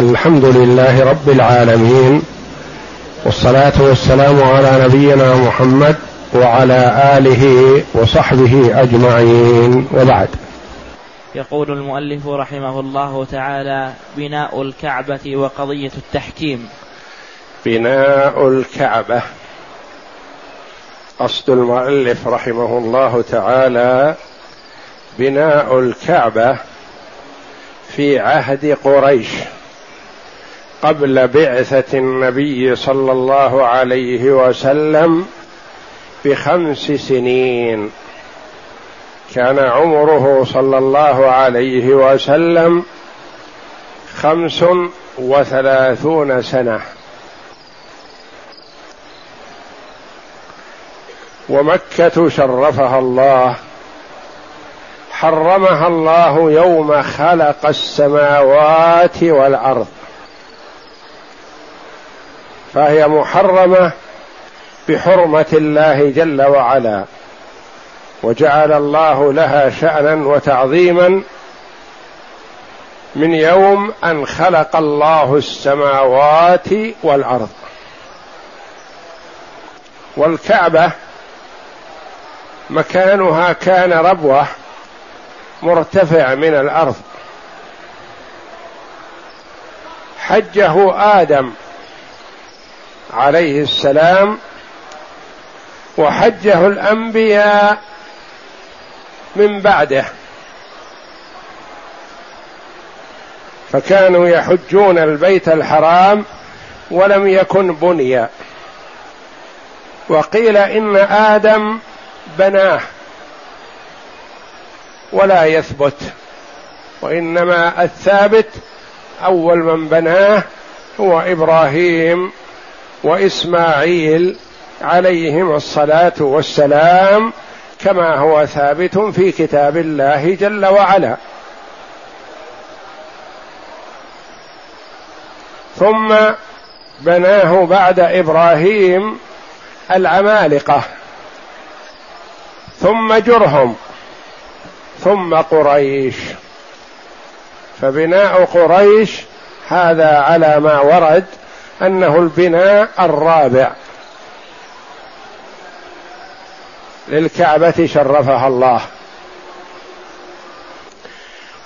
الحمد لله رب العالمين والصلاة والسلام على نبينا محمد وعلى آله وصحبه أجمعين وبعد. يقول المؤلف رحمه الله تعالى بناء الكعبة وقضية التحكيم. بناء الكعبة. قصد المؤلف رحمه الله تعالى بناء الكعبة في عهد قريش. قبل بعثة النبي صلى الله عليه وسلم بخمس سنين. كان عمره صلى الله عليه وسلم خمس وثلاثون سنة. ومكة شرفها الله حرمها الله يوم خلق السماوات والأرض. فهي محرمة بحرمة الله جل وعلا. وجعل الله لها شأنا وتعظيما من يوم أن خلق الله السماوات والأرض. والكعبة مكانها كان ربوة مرتفع من الأرض. حجه آدم عليه السلام وحجه الأنبياء من بعده. فكانوا يحجون البيت الحرام ولم يكن بني وقيل إن آدم بناه ولا يثبت وإنما الثابت أول من بناه هو إبراهيم. وإسماعيل عليهم الصلاة والسلام كما هو ثابت في كتاب الله جل وعلا. ثم بناه بعد إبراهيم العمالقة. ثم جرهم. ثم قريش. فبناء قريش هذا على ما ورد أنه البناء الرابع. للكعبة شرفها الله.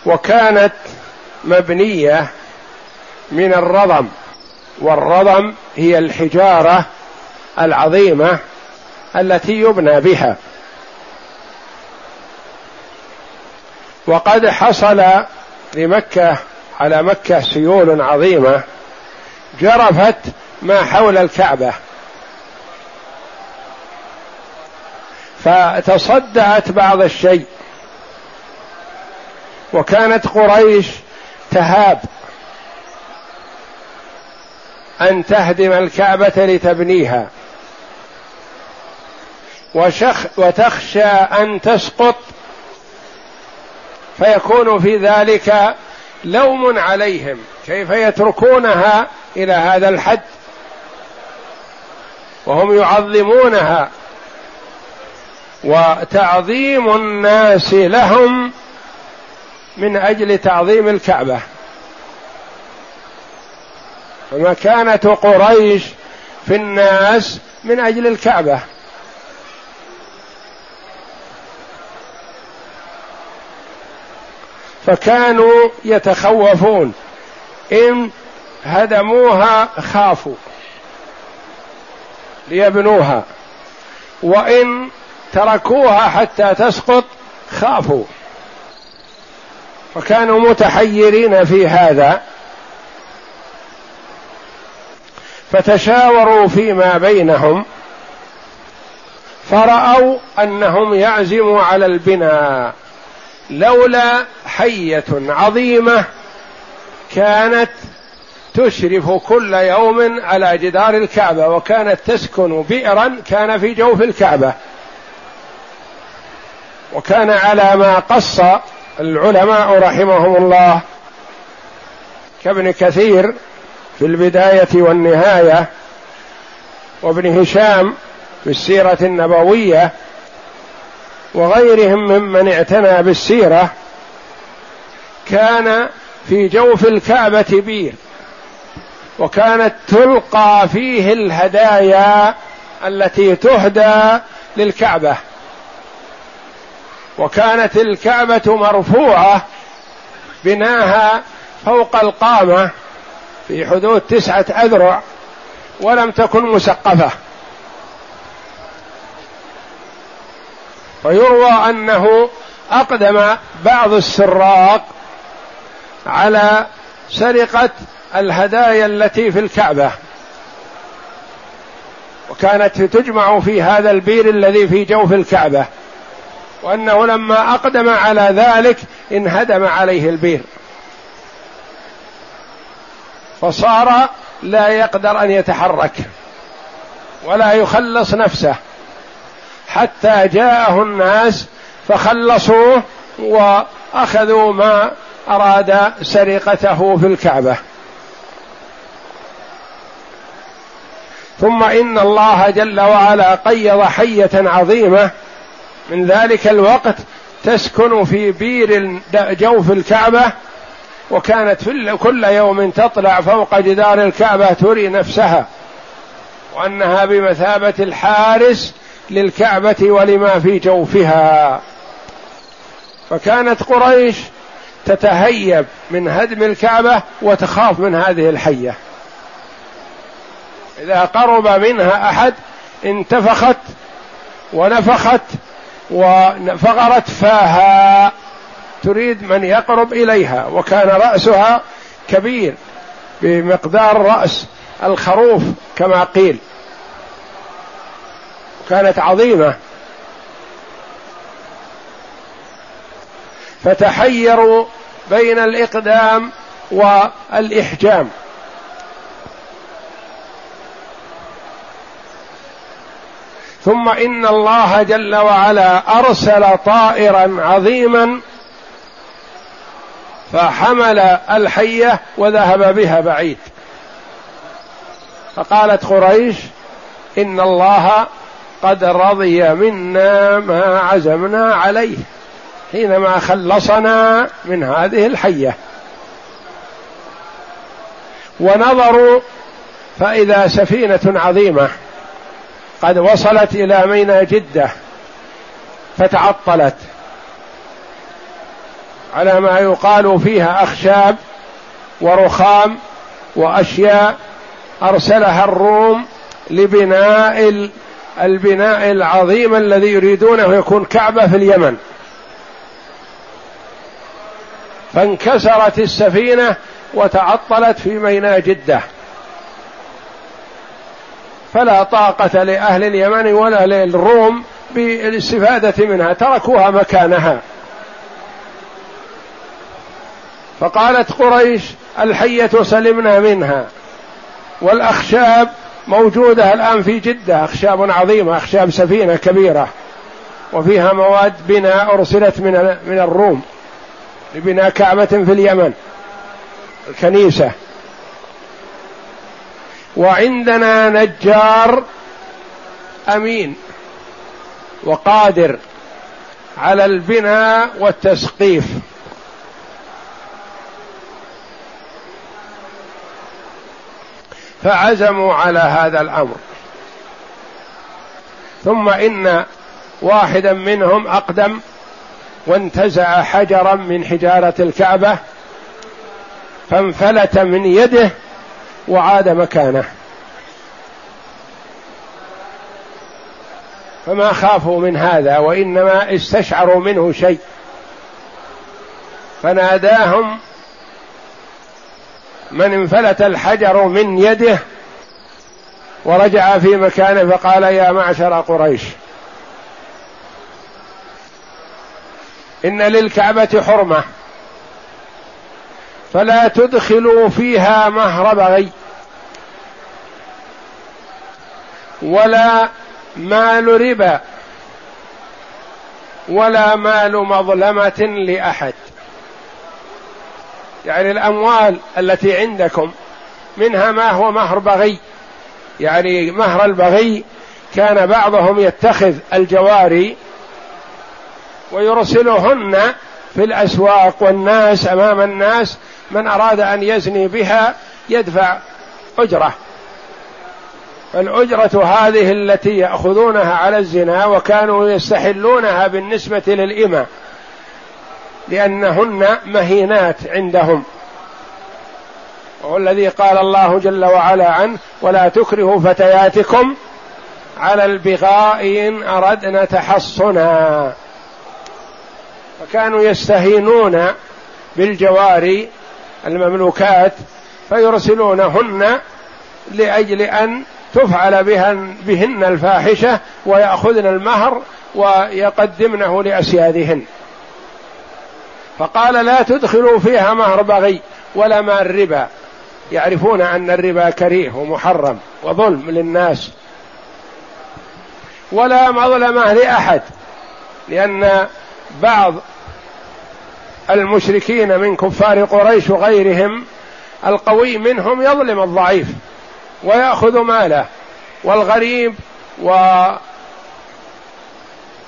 وكانت مبنية من الرضم. والرضم هي الحجارة العظيمة التي يبنى بها. وقد حصل لمكة على مكة سيول عظيمة. جرفت ما حول الكعبة. فتصدعت بعض الشيء. وكانت قريش تهاب أن تهدم الكعبة لتبنيها. وشخ وتخشى أن تسقط. فيكون في ذلك لوم عليهم. كيف يتركونها إلى هذا الحد؟ وهم يعظمونها. وتعظيم الناس لهم من أجل تعظيم الكعبة. فمكانة قريش في الناس من أجل الكعبة. فكانوا يتخوفون. إن هدموها خافوا. ليبنوها. وإن تركوها حتى تسقط خافوا. فكانوا متحيرين في هذا. فتشاوروا فيما بينهم. فرأوا أنهم يعزموا على البناء. لولا حية عظيمة كانت تشرف كل يوم على جدار الكعبة وكانت تسكن بئرا كان في جوف الكعبة. وكان على ما قص العلماء رحمهم الله كابن كثير في البداية والنهاية وابن هشام في السيرة النبوية وغيرهم ممن اعتنى بالسيرة كان في جوف الكعبة بير وكانت تلقى فيه الهدايا التي تهدى للكعبة. وكانت الكعبة مرفوعة بناها فوق القامة في حدود تسعة أذرع ولم تكن مسقفة. ويروى أنه أقدم بعض السراق على سرقة الهدايا التي في الكعبة. وكانت تجمع في هذا البير الذي في جوف الكعبة. وأنه لما أقدم على ذلك انهدم عليه البير. فصار لا يقدر أن يتحرك. ولا يخلص نفسه. حتى جاءه الناس فخلصوه وأخذوا ما أراد سرقته في الكعبة. ثم إن الله جل وعلا قيض حية عظيمة. من ذلك الوقت تسكن في بير جوف الكعبة وكانت في كل يوم تطلع فوق جدار الكعبة تري نفسها وأنها بمثابة الحارس للكعبة ولما في جوفها. فكانت قريش تتهيب من هدم الكعبة وتخاف من هذه الحية. إذا قرب منها أحد انتفخت ونفخت وفغرت فاها. تريد من يقرب إليها وكان رأسها كبير بمقدار رأس الخروف كما قيل. كانت عظيمة. فتحيروا بين الإقدام والإحجام. ثم إن الله جل وعلا أرسل طائرا عظيما فحمل الحية وذهب بها بعيد. فقالت قريش إن الله قد رضي منا ما عزمنا عليه حينما خلصنا من هذه الحية. ونظروا فإذا سفينة عظيمة قد وصلت إلى ميناء جدة فتعطلت على ما يقال فيها أخشاب ورخام وأشياء أرسلها الروم لبناء البناء العظيم الذي يريدونه يكون كعبة في اليمن. فانكسرت السفينة وتعطلت في ميناء جدة. فلا طاقة لأهل اليمن ولا للروم بالاستفادة منها تركوها مكانها. فقالت قريش الحية سلمنا منها والأخشاب موجودة الآن في جدة أخشاب عظيمة أخشاب سفينة كبيرة. وفيها مواد بناء أرسلت من من الروم لبناء كعبة في اليمن الكنيسة. وعندنا نجار أمين وقادر على البناء والتسقيف. فعزموا على هذا الأمر. ثم إن واحدا منهم أقدم وانتزع حجرا من حجارة الكعبة فانفلت من يده وعاد مكانه. فما خافوا من هذا وإنما استشعروا منه شيء. فناداهم من انفلت الحجر من يده ورجع في مكانه فقال يا معشر قريش إن للكعبة حرمة فلا تدخلوا فيها مهر بغي ولا مال ربا ولا مال مظلمة لأحد. يعني الأموال التي عندكم منها ما هو مهر بغي. يعني مهر البغي كان بعضهم يتخذ الجواري ويرسلهن في الأسواق والناس أمام الناس من أراد أن يزني بها يدفع أجرة. الأجرة هذه التي يأخذونها على الزنا وكانوا يستحلونها بالنسبة للإمة. لأنهن مهينات عندهم. وهو الذي قال الله جل وعلا عنه ولا تكرهوا فتياتكم على البغاء إن أردنا تحصنا. فكانوا يستهينون بالجواري المملوكات فيرسلونهن لأجل أن تفعل بهن, بهن الفاحشة ويأخذن المهر ويقدمنه لأسيادهن. فقال لا تدخلوا فيها مهر بغي ولا مال ربا. يعرفون أن الربا كريه ومحرم وظلم للناس. ولا مظلمة لأحد لأن بعض المشركين من كفار قريش وغيرهم القوي منهم يظلم الضعيف ويأخذ ماله والغريب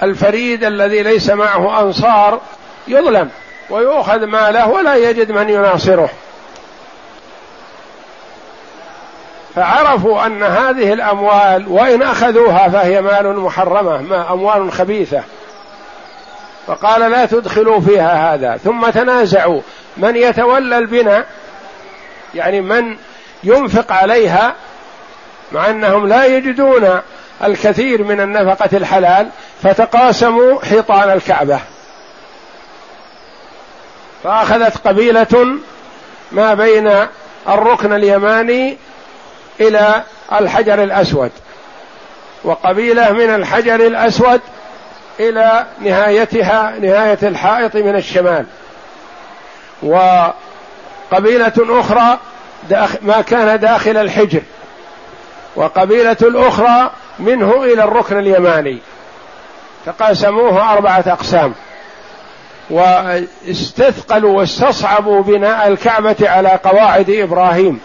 والفريد الذي ليس معه أنصار يظلم. ويؤخذ ماله ولا يجد من يناصره. فعرفوا أن هذه الأموال وإن أخذوها فهي مال محرمة ما أموال خبيثة. فقال لا تدخلوا فيها هذا. ثم تنازعوا. من يتولى البناء يعني من ينفق عليها مع أنهم لا يجدون الكثير من النفقة الحلال فتقاسموا حيطان الكعبة. فأخذت قبيلة ما بين الركن اليماني إلى الحجر الأسود وقبيلة من الحجر الأسود إلى نهايتها نهاية الحائط من الشمال. وقبيلة أخرى ما كان داخل الحجر وقبيلة الاخرى منه إلى الركن اليماني تقاسموه أربعة أقسام. واستثقلوا واستصعبوا بناء الكعبة على قواعد إبراهيم.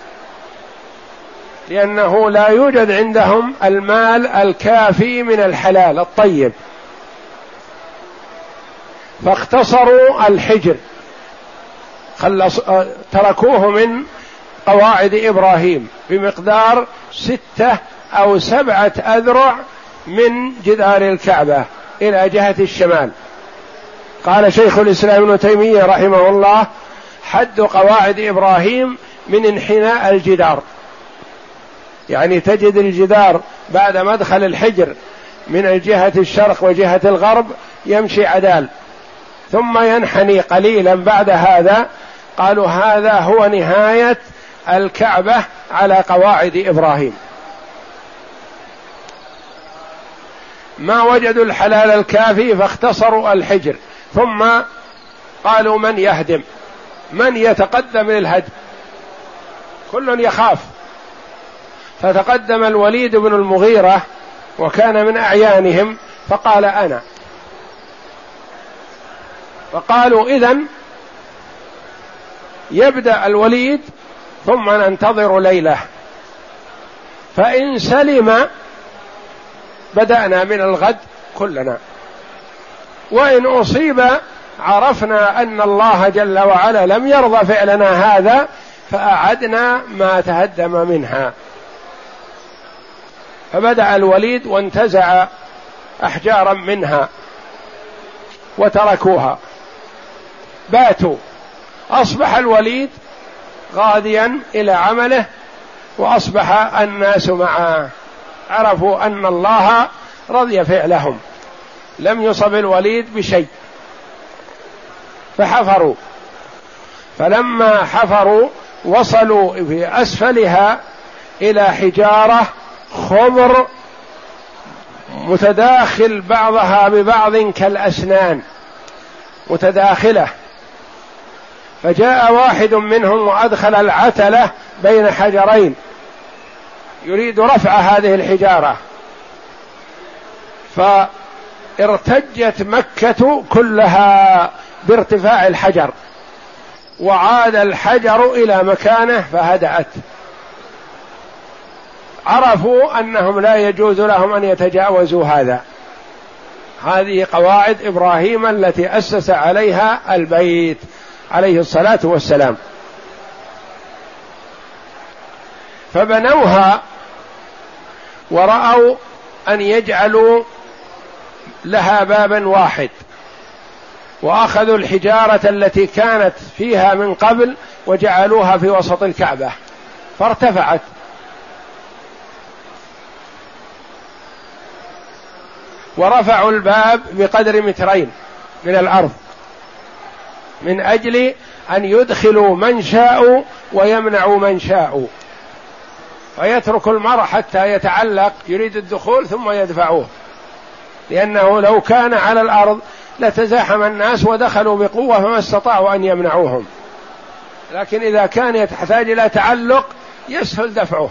لأنه لا يوجد عندهم المال الكافي من الحلال الطيب. فاختصروا الحجر. خلص تركوه من قواعد إبراهيم بمقدار ستة أو سبعة أذرع من جدار الكعبة إلى جهة الشمال. قال شيخ الإسلام ابن تيمية رحمه الله حد قواعد إبراهيم من انحناء الجدار. يعني تجد الجدار بعد مدخل الحجر من الجهة الشرق وجهة الغرب يمشي عدال. ثم ينحني قليلا بعد هذا قالوا هذا هو نهاية الكعبة على قواعد إبراهيم. ما وجدوا الحلال الكافي فاختصروا الحجر. ثم قالوا من يهدم؟ من يتقدم للهدم؟ كل يخاف. فتقدم الوليد بن المغيرة وكان من أعيانهم فقال أنا. فقالوا إذن يبدأ الوليد ثم ننتظر ليلة. فإن سلم بدأنا من الغد كلنا. وإن أصيب عرفنا أن الله جل وعلا لم يرضى فعلنا هذا فأعدنا ما تهدم منها. فبدأ الوليد وانتزع أحجارا منها وتركوها. باتوا. أصبح الوليد غاديا إلى عمله وأصبح الناس معه. عرفوا أن الله رضي فعلهم. لم يصب الوليد بشيء. فحفروا. فلما حفروا وصلوا في اسفلها إلى حجارة خضر متداخل بعضها ببعض كالأسنان. متداخلة. فجاء واحد منهم وأدخل العتلة بين حجرين. يريد رفع هذه الحجارة. فارتجت مكة كلها بارتفاع الحجر وعاد الحجر إلى مكانه فهدأت. عرفوا أنهم لا يجوز لهم أن يتجاوزوا هذا. هذه قواعد إبراهيم التي أسس عليها البيت عليه الصلاة والسلام. فبنوها ورأوا أن يجعلوا لها بابا واحد. وأخذوا الحجارة التي كانت فيها من قبل وجعلوها في وسط الكعبة. فارتفعت. ورفعوا الباب بقدر مترين من الأرض. من أجل أن يدخلوا من شاءوا ويمنعوا من شاءوا. فيترك المرء حتى يتعلق يريد الدخول ثم يدفعوه. لأنه لو كان على الأرض لتزاحم الناس ودخلوا بقوة فما استطاعوا أن يمنعوهم. لكن إذا كان يحتاج إلى تعلق يسهل دفعه.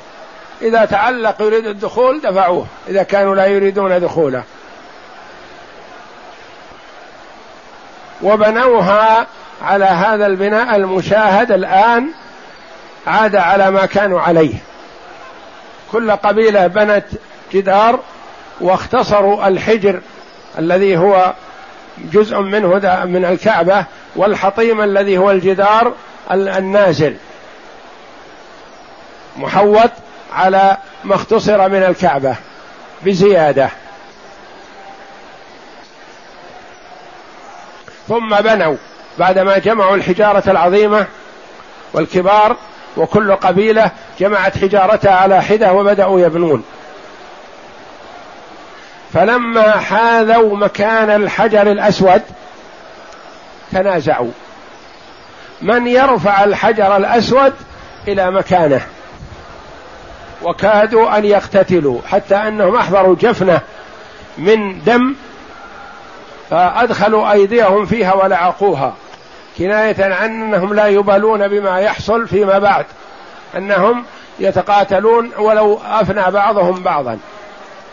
إذا تعلق يريد الدخول دفعوه. إذا كانوا لا يريدون دخوله. وبنوها على هذا البناء المشاهد الآن عاد على ما كانوا عليه. كل قبيلة بنت جدار واختصروا الحجر الذي هو جزء منه من الكعبة والحطيم الذي هو الجدار النازل. محوط على ما اختصر من الكعبة بزيادة. ثم بنوا بعدما جمعوا الحجارة العظيمة والكبار وكل قبيلة جمعت حجارتها على حدة وبدأوا يبنون. فلما حاذوا مكان الحجر الأسود تنازعوا. من يرفع الحجر الأسود إلى مكانه؟ وكادوا أن يقتتلوا حتى أنهم أحضروا جفنة من دم فأدخلوا أيديهم فيها ولعقوها كناية عن أنهم لا يبالون بما يحصل فيما بعد أنهم يتقاتلون ولو أفنى بعضهم بعضا.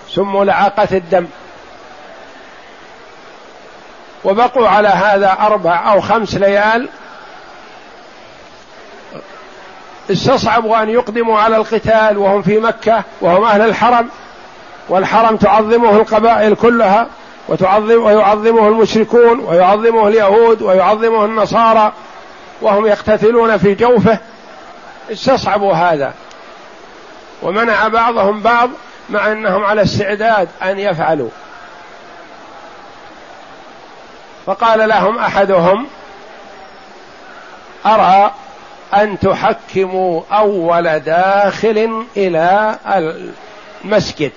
سموا لعاقة الدم. وبقوا على هذا أربع أو خمس ليال. استصعبوا أن يقدموا على القتال وهم في مكة وهم أهل الحرم. والحرم تعظمه القبائل كلها وتعظم ويعظمه المشركون ويعظمه اليهود ويعظمه النصارى وهم يقتتلون في جوفه. استصعبوا هذا. ومنع بعضهم بعض مع أنهم على استعداد أن يفعلوا. فقال لهم أحدهم ارى أن تحكموا أول داخل إلى المسجد؟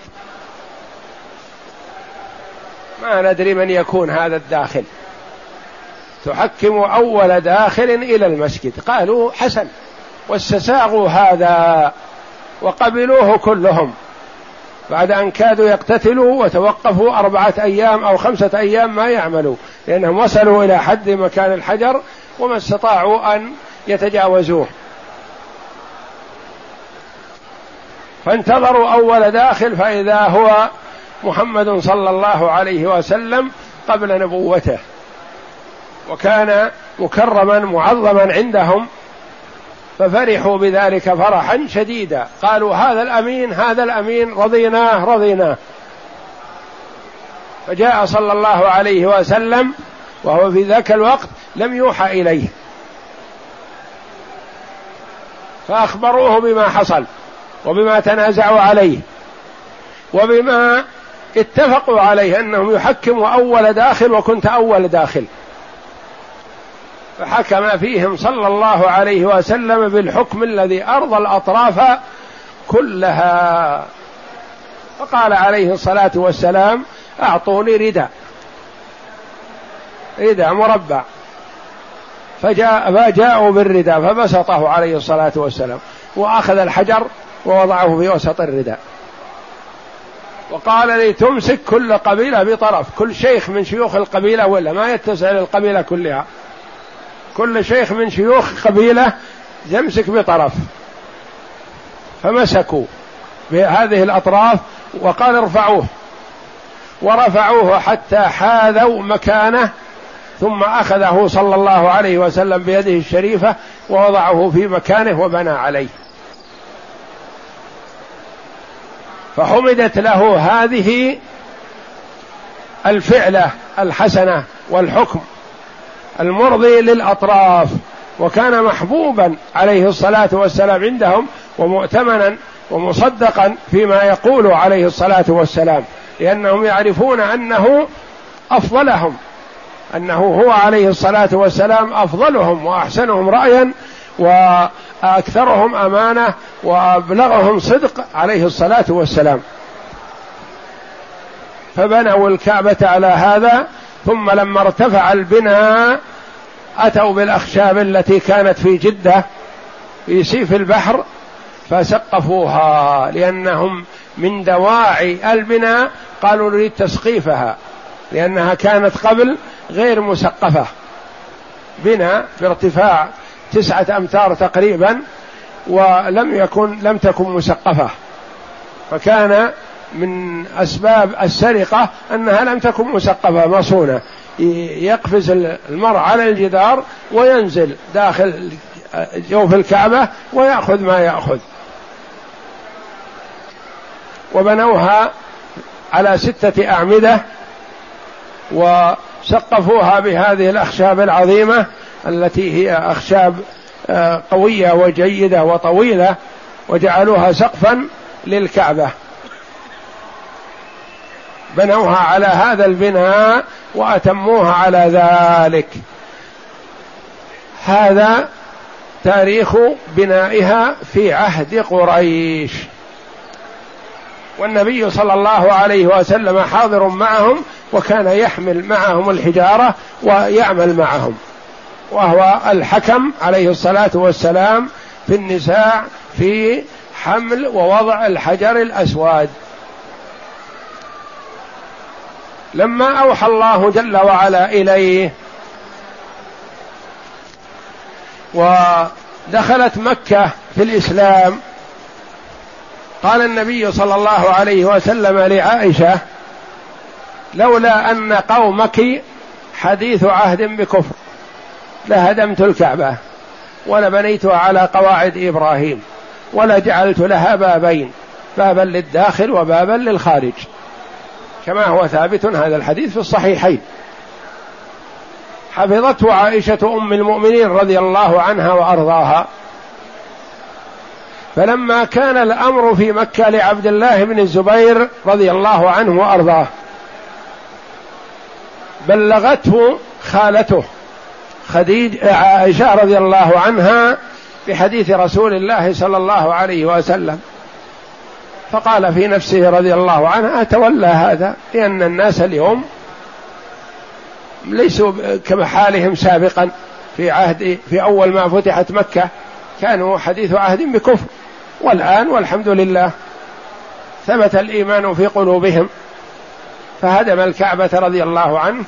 ما ندري من يكون هذا الداخل. تحكم أول داخل إلى المسجد. قالوا حسن واستساغوا هذا وقبلوه كلهم. بعد أن كادوا يقتتلوا وتوقفوا أربعة أيام أو خمسة أيام ما يعملوا لأنهم وصلوا إلى حد مكان الحجر وما استطاعوا أن يتجاوزوه. فانتظروا أول داخل فإذا هو محمد صلى الله عليه وسلم قبل نبوته وكان مكرما معظما عندهم ففرحوا بذلك فرحا شديدا. قالوا هذا الأمين هذا الأمين رضيناه رضيناه. فجاء صلى الله عليه وسلم وهو في ذاك الوقت لم يوحى إليه. فأخبروه بما حصل وبما تنازعوا عليه وبما اتفقوا عليه أنهم يحكموا أول داخل وكنت أول داخل. فحكم فيهم صلى الله عليه وسلم بالحكم الذي أرضى الأطراف كلها. فقال عليه الصلاة والسلام أعطوني رداء رداء مربع. فجاء فجاءوا بالرداء فبسطه عليه الصلاة والسلام وأخذ الحجر ووضعه في وسط الرداء. وقال لي تمسك كل قبيلة بطرف كل شيخ من شيوخ القبيلة ولا ما يتسع للقبيلة كلها. كل شيخ من شيوخ قبيلة يمسك بطرف. فمسكوا بهذه الأطراف وقال ارفعوه. ورفعوه حتى حاذوا مكانه ثم أخذه صلى الله عليه وسلم بيده الشريفة ووضعه في مكانه وبنى عليه. فحمدت له هذه الفعلة الحسنة والحكم. المرضي للأطراف وكان محبوبا عليه الصلاة والسلام عندهم ومؤتمنا ومصدقا فيما يقول عليه الصلاة والسلام لأنهم يعرفون أنه أفضلهم أنه هو عليه الصلاة والسلام أفضلهم وأحسنهم رايا وأكثرهم أمانة وأبلغهم صدق عليه الصلاة والسلام. فبنوا الكعبة على هذا ثم لما ارتفع البناء أتوا بالأخشاب التي كانت في جدة في سيف البحر فسقفوها لأنهم من دواعي البناء قالوا نريد تسقيفها لأنها كانت قبل غير مسقفة. بنا بارتفاع تسعة أمتار تقريبا ولم يكن لم تكن مسقفة. فكان من أسباب السرقة أنها لم تكن مسقفه مصونة. يقفز المرء على الجدار وينزل داخل جوف الكعبة ويأخذ ما يأخذ. وبنوها على ستة أعمدة وسقفوها بهذه الأخشاب العظيمة التي هي أخشاب آه، قوية وجيدة وطويلة وجعلوها سقفا للكعبة. بنوها على هذا البناء وأتموها على ذلك. هذا تاريخ بنائها في عهد قريش. والنبي صلى الله عليه وسلم حاضر معهم وكان يحمل معهم الحجارة ويعمل معهم. وهو الحكم عليه الصلاة والسلام في النساء في حمل ووضع الحجر الأسود. لما أوحى الله جل وعلا إليه. ودخلت مكة في الإسلام. قال النبي صلى الله عليه وسلم لعائشة لولا أن قومك حديث عهد بكفر لهدمت الكعبة ولبنيتها على قواعد إبراهيم ولجعلت لها بابين بابا للداخل وبابا للخارج. كما هو ثابت هذا الحديث في الصحيحين. حفظته عائشة أم المؤمنين رضي الله عنها وأرضاها. فلما كان الأمر في مكة لعبد الله بن الزبير رضي الله عنه وأرضاه بلغته خالته خديج عائشة رضي الله عنها بحديث رسول الله صلى الله عليه وسلم. فقال في نفسه رضي الله عنه أتولى هذا؟ لأن الناس اليوم ليسوا كما حالهم سابقا في عهد في أول ما فتحت مكة. كانوا حديث عهد بكفر. والآن والحمد لله ثبت الإيمان في قلوبهم. فهدم الكعبة رضي الله عنه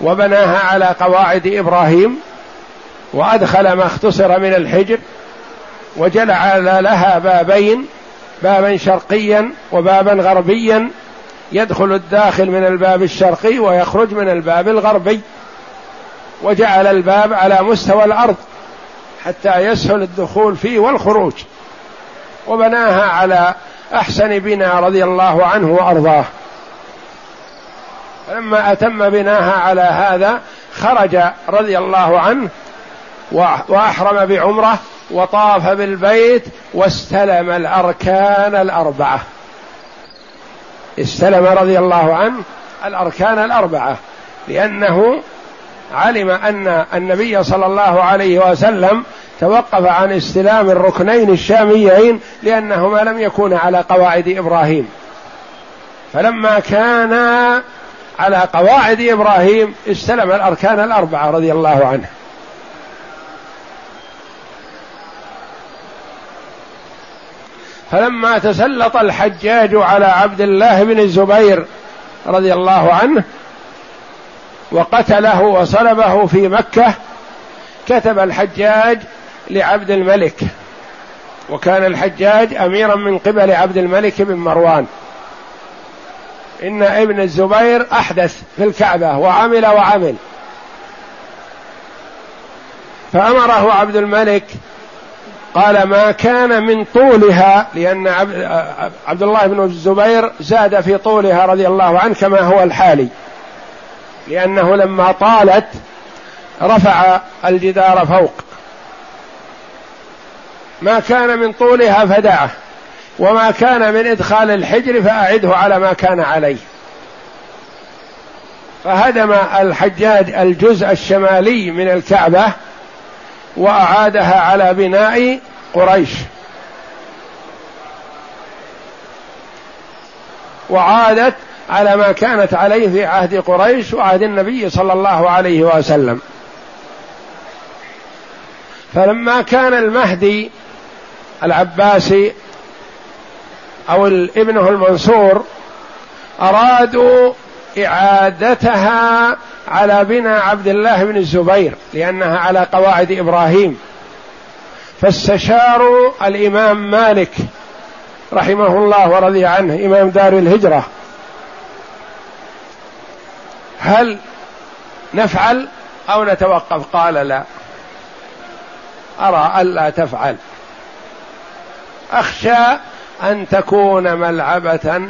وبناها على قواعد إبراهيم وأدخل ما اختصر من الحجر وجعل لها بابين بابا شرقيا وبابا غربيا يدخل الداخل من الباب الشرقي ويخرج من الباب الغربي وجعل الباب على مستوى الأرض حتى يسهل الدخول فيه والخروج وبناها على أحسن بنا رضي الله عنه وأرضاه. فلما أتم بناها على هذا خرج رضي الله عنه وأحرم بعمرة وطاف بالبيت واستلم الأركان الأربعة. استلم رضي الله عنه الأركان الأربعة لأنه علم أن النبي صلى الله عليه وسلم توقف عن استلام الركنين الشاميين لأنهما لم يكونا على قواعد إبراهيم. فلما كان على قواعد إبراهيم استلم الأركان الأربعة رضي الله عنه. فلما تسلط الحجاج على عبد الله بن الزبير رضي الله عنه وقتله وصلبه في مكة كتب الحجاج لعبد الملك. وكان الحجاج أميرا من قبل عبد الملك بن مروان. إن ابن الزبير أحدث في الكعبة وعمل وعمل. فأمره عبد الملك قال ما كان من طولها لأن عبد الله بن الزبير زاد في طولها رضي الله عنه كما هو الحالي. لأنه لما طالت رفع الجدار فوق. ما كان من طولها فدعه وما كان من إدخال الحجر فأعده على ما كان عليه. فهدم الحجاج الجزء الشمالي من الكعبة وأعادها على بناء قريش. وعادت على ما كانت عليه في عهد قريش وعهد النبي صلى الله عليه وسلم. فلما كان المهدي العباسي أو ابنه المنصور أرادوا إعادتها على بناء عبد الله بن الزبير لأنها على قواعد إبراهيم. فاستشاروا الإمام مالك رحمه الله ورضي عنه إمام دار الهجرة. هل نفعل أو نتوقف؟ قال لا. أرى الا تفعل. أخشى أن تكون ملعبة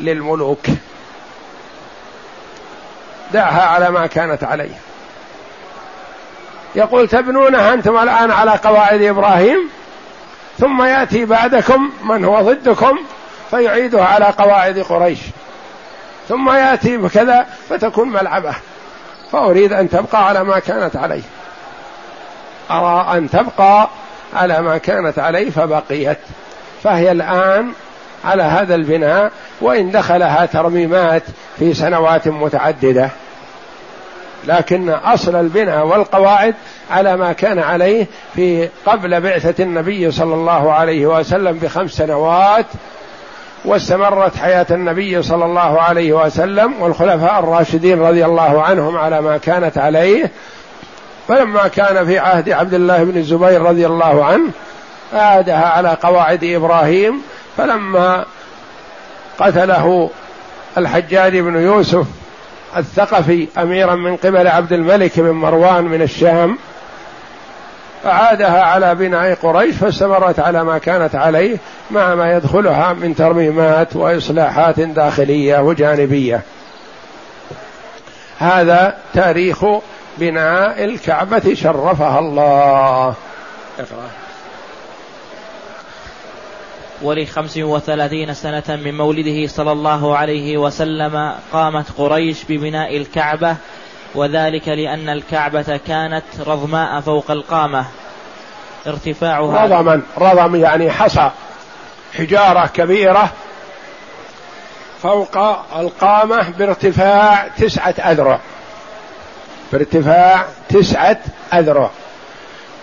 للملوك. دعها على ما كانت عليه. يقول تبنونها أنتم الآن على قواعد إبراهيم ثم يأتي بعدكم من هو ضدكم فيعيدها على قواعد قريش. ثم يأتي بكذا فتكون ملعبة. فأريد أن تبقى على ما كانت عليه. أرى أن تبقى على ما كانت عليه فبقيت. فهي الآن على هذا البناء وإن دخلها ترميمات في سنوات متعددة. لكن أصل البناء والقواعد على ما كان عليه في قبل بعثة النبي صلى الله عليه وسلم بخمس سنوات واستمرت حياة النبي صلى الله عليه وسلم والخلفاء الراشدين رضي الله عنهم على ما كانت عليه. فلما كان في عهد عبد الله بن الزبير رضي الله عنه اعادها على قواعد إبراهيم. فلما قتله الحجاج بن يوسف الثقفي أميرا من قبل عبد الملك بن مروان من الشام أعادها على بناء قريش فاستمرت على ما كانت عليه مع ما يدخلها من ترميمات وإصلاحات داخلية وجانبية. هذا تاريخ بناء الكعبة شرفها الله. اقرأ. ولخمس وثلاثين سنة من مولده صلى الله عليه وسلم قامت قريش ببناء الكعبة وذلك لأن الكعبة كانت رضماء فوق القامة. ارتفاعها رضما رضم يعني حصى. حجارة كبيرة فوق القامة بارتفاع تسعة أذرع. بارتفاع تسعة أذرع.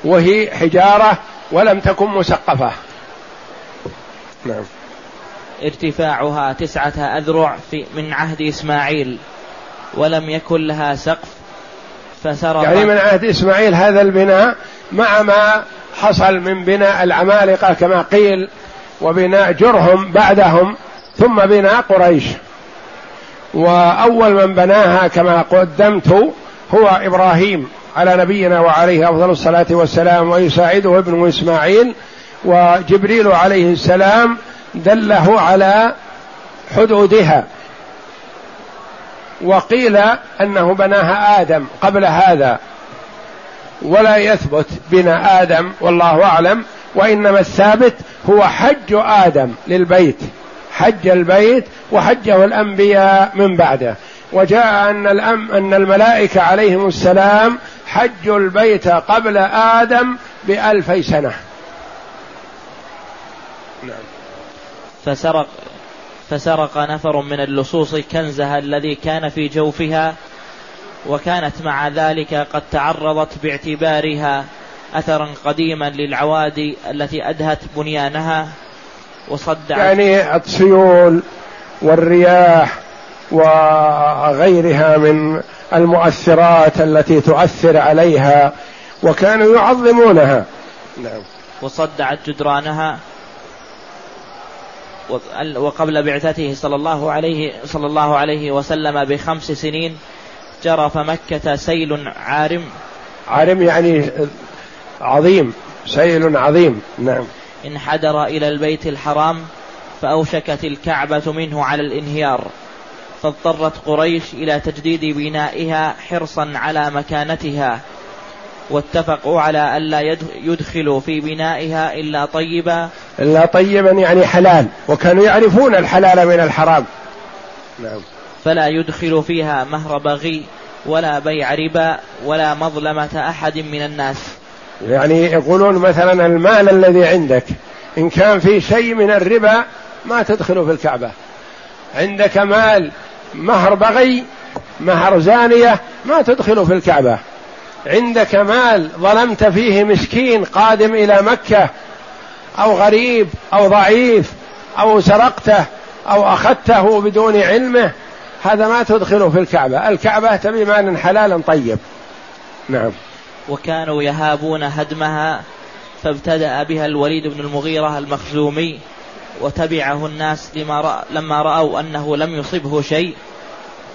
وهي حجارة ولم تكن مسقفة. نعم. ارتفاعها تسعة أذرع في من عهد إسماعيل ولم يكن لها سقف فسرق يعني من عهد إسماعيل هذا البناء مع ما حصل من بناء العمالقة كما قيل وبناء جرهم بعدهم ثم بناء قريش. وأول من بناها كما قدمت هو إبراهيم على نبينا وعليه أفضل الصلاة والسلام ويساعده ابنه إسماعيل وجبريل عليه السلام دله على حدودها. وقيل أنه بناها آدم قبل هذا. ولا يثبت بنا آدم والله أعلم. وإنما الثابت هو حج آدم للبيت. حج البيت وحجه الأنبياء من بعده. وجاء أن الأم أن الملائكة عليهم السلام حجوا البيت قبل آدم بألفي سنة. نعم. فسرق فسرق نفر من اللصوص كنزها الذي كان في جوفها وكانت مع ذلك قد تعرضت باعتبارها أثرا قديما للعوادي التي أدهت بنيانها وصدعت يعني السيول والرياح وغيرها من المؤثرات التي تؤثر عليها وكانوا يعظمونها. نعم. وصدعت جدرانها وقبل بعثته صلى الله عليه صلى الله عليه وسلم بخمس سنين جرف مكة سيل عارم. عارم يعني عظيم سيل عظيم نعم. انحدر إلى البيت الحرام فأوشكت الكعبة منه على الانهيار فاضطرت قريش إلى تجديد بنائها حرصا على مكانتها. واتفقوا على ألا يدخلوا في بنائها إلا طيبا. إلا طيبا يعني حلال وكانوا يعرفون الحلال من الحرام. نعم. فلا يدخل فيها مهر بغي ولا بيع ربا ولا مظلمة أحد من الناس. يعني يقولون مثلا المال الذي عندك إن كان في شيء من الربا ما تدخله في الكعبة. عندك مال مهر بغي مهر زانية ما تدخله في الكعبة. عندك مال ظلمت فيه مسكين قادم إلى مكة أو غريب أو ضعيف أو سرقته أو أخذته بدون علمه هذا ما تدخله في الكعبة. الكعبة تبي مال حلال طيب. نعم. وكانوا يهابون هدمها فابتدأ بها الوليد بن المغيرة المخزومي وتبعه الناس لما رأ لما رأوا أنه لم يصبه شيء.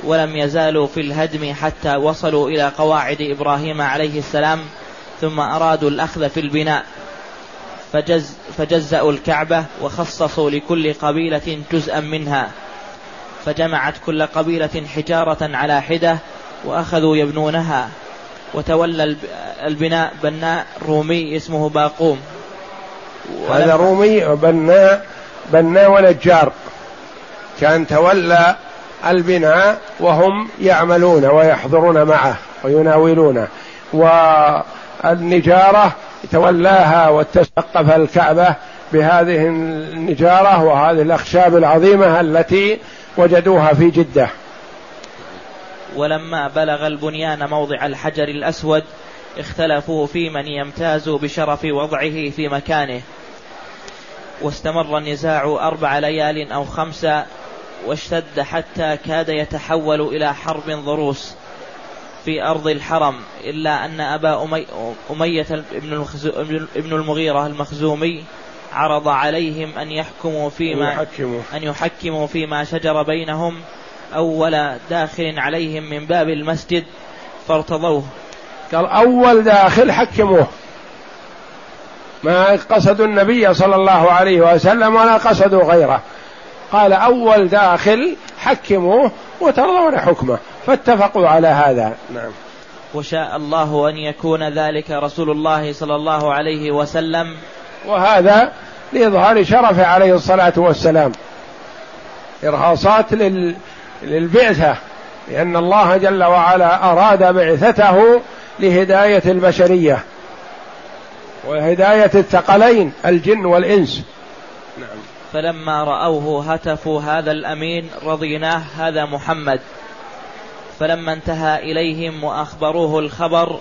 ولم يزالوا في الهدم حتى وصلوا إلى قواعد إبراهيم عليه السلام ثم أرادوا الأخذ في البناء. فجز فجزأوا الكعبة وخصصوا لكل قبيلة جزءا منها. فجمعت كل قبيلة حجارة على حدة وأخذوا يبنونها. وتولى البناء بناء رومي اسمه باقوم. هذا رومي بناء بناء ونجار. كان تولى البناء وهم يعملون ويحضرون معه ويناولونه. والنجارة تولاها وتسقف الكعبة بهذه النجارة وهذه الأخشاب العظيمة التي وجدوها في جدة. ولما بلغ البنيان موضع الحجر الأسود اختلفوا في من يمتاز بشرف وضعه في مكانه. واستمر النزاع أربع ليال أو خمسة واشتد حتى كاد يتحول إلى حرب ضروس في أرض الحرم إلا أن أبا أمي أمية ابن المغيرة المخزومي عرض عليهم أن يحكموا فيما يحكموا. أن يحكموا فيما شجر بينهم أول داخل عليهم من باب المسجد فارتضوه. قال أول داخل حكموه. ما قصدوا النبي صلى الله عليه وسلم ولا قصدوا غيره. قال أول داخل حكموه وترضون حكمه فاتفقوا على هذا. نعم. وشاء الله أن يكون ذلك رسول الله صلى الله عليه وسلم. وهذا لإظهار شرفه عليه الصلاة والسلام. إرهاصات لل... للبعثة لأن الله جل وعلا أراد بعثته لهداية البشرية وهداية الثقلين الجن والإنس. فلما رأوه هتفوا هذا الأمين رضيناه هذا محمد. فلما انتهى إليهم وأخبروه الخبر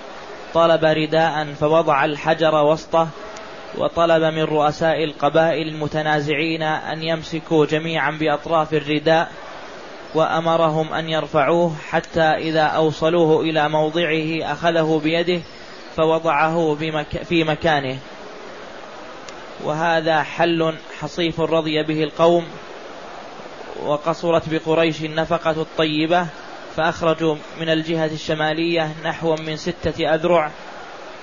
طلب رداء فوضع الحجر وسطه وطلب من رؤساء القبائل المتنازعين أن يمسكوا جميعا بأطراف الرداء وأمرهم أن يرفعوه حتى إذا أوصلوه إلى موضعه أخذه بيده فوضعه في مكانه. وهذا حل حصيف رضي به القوم وقصرت بقريش النفقة الطيبة فأخرجوا من الجهة الشمالية نحو من ستة أذرع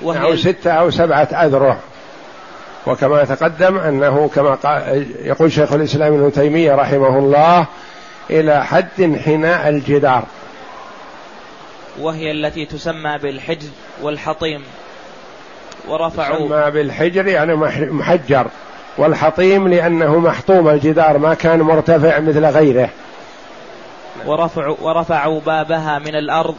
وهي نحو ستة أو سبعة أذرع. وكما تقدم أنه كما يقول شيخ الإسلام ابن تيمية رحمه الله إلى حد حناء الجدار. وهي التي تسمى بالحجر والحطيم. ورفعوا تسمى بالحجر يعني محجر والحطيم لأنه محطوم الجدار ما كان مرتفع مثل غيره. ورفعوا, ورفعوا بابها من الأرض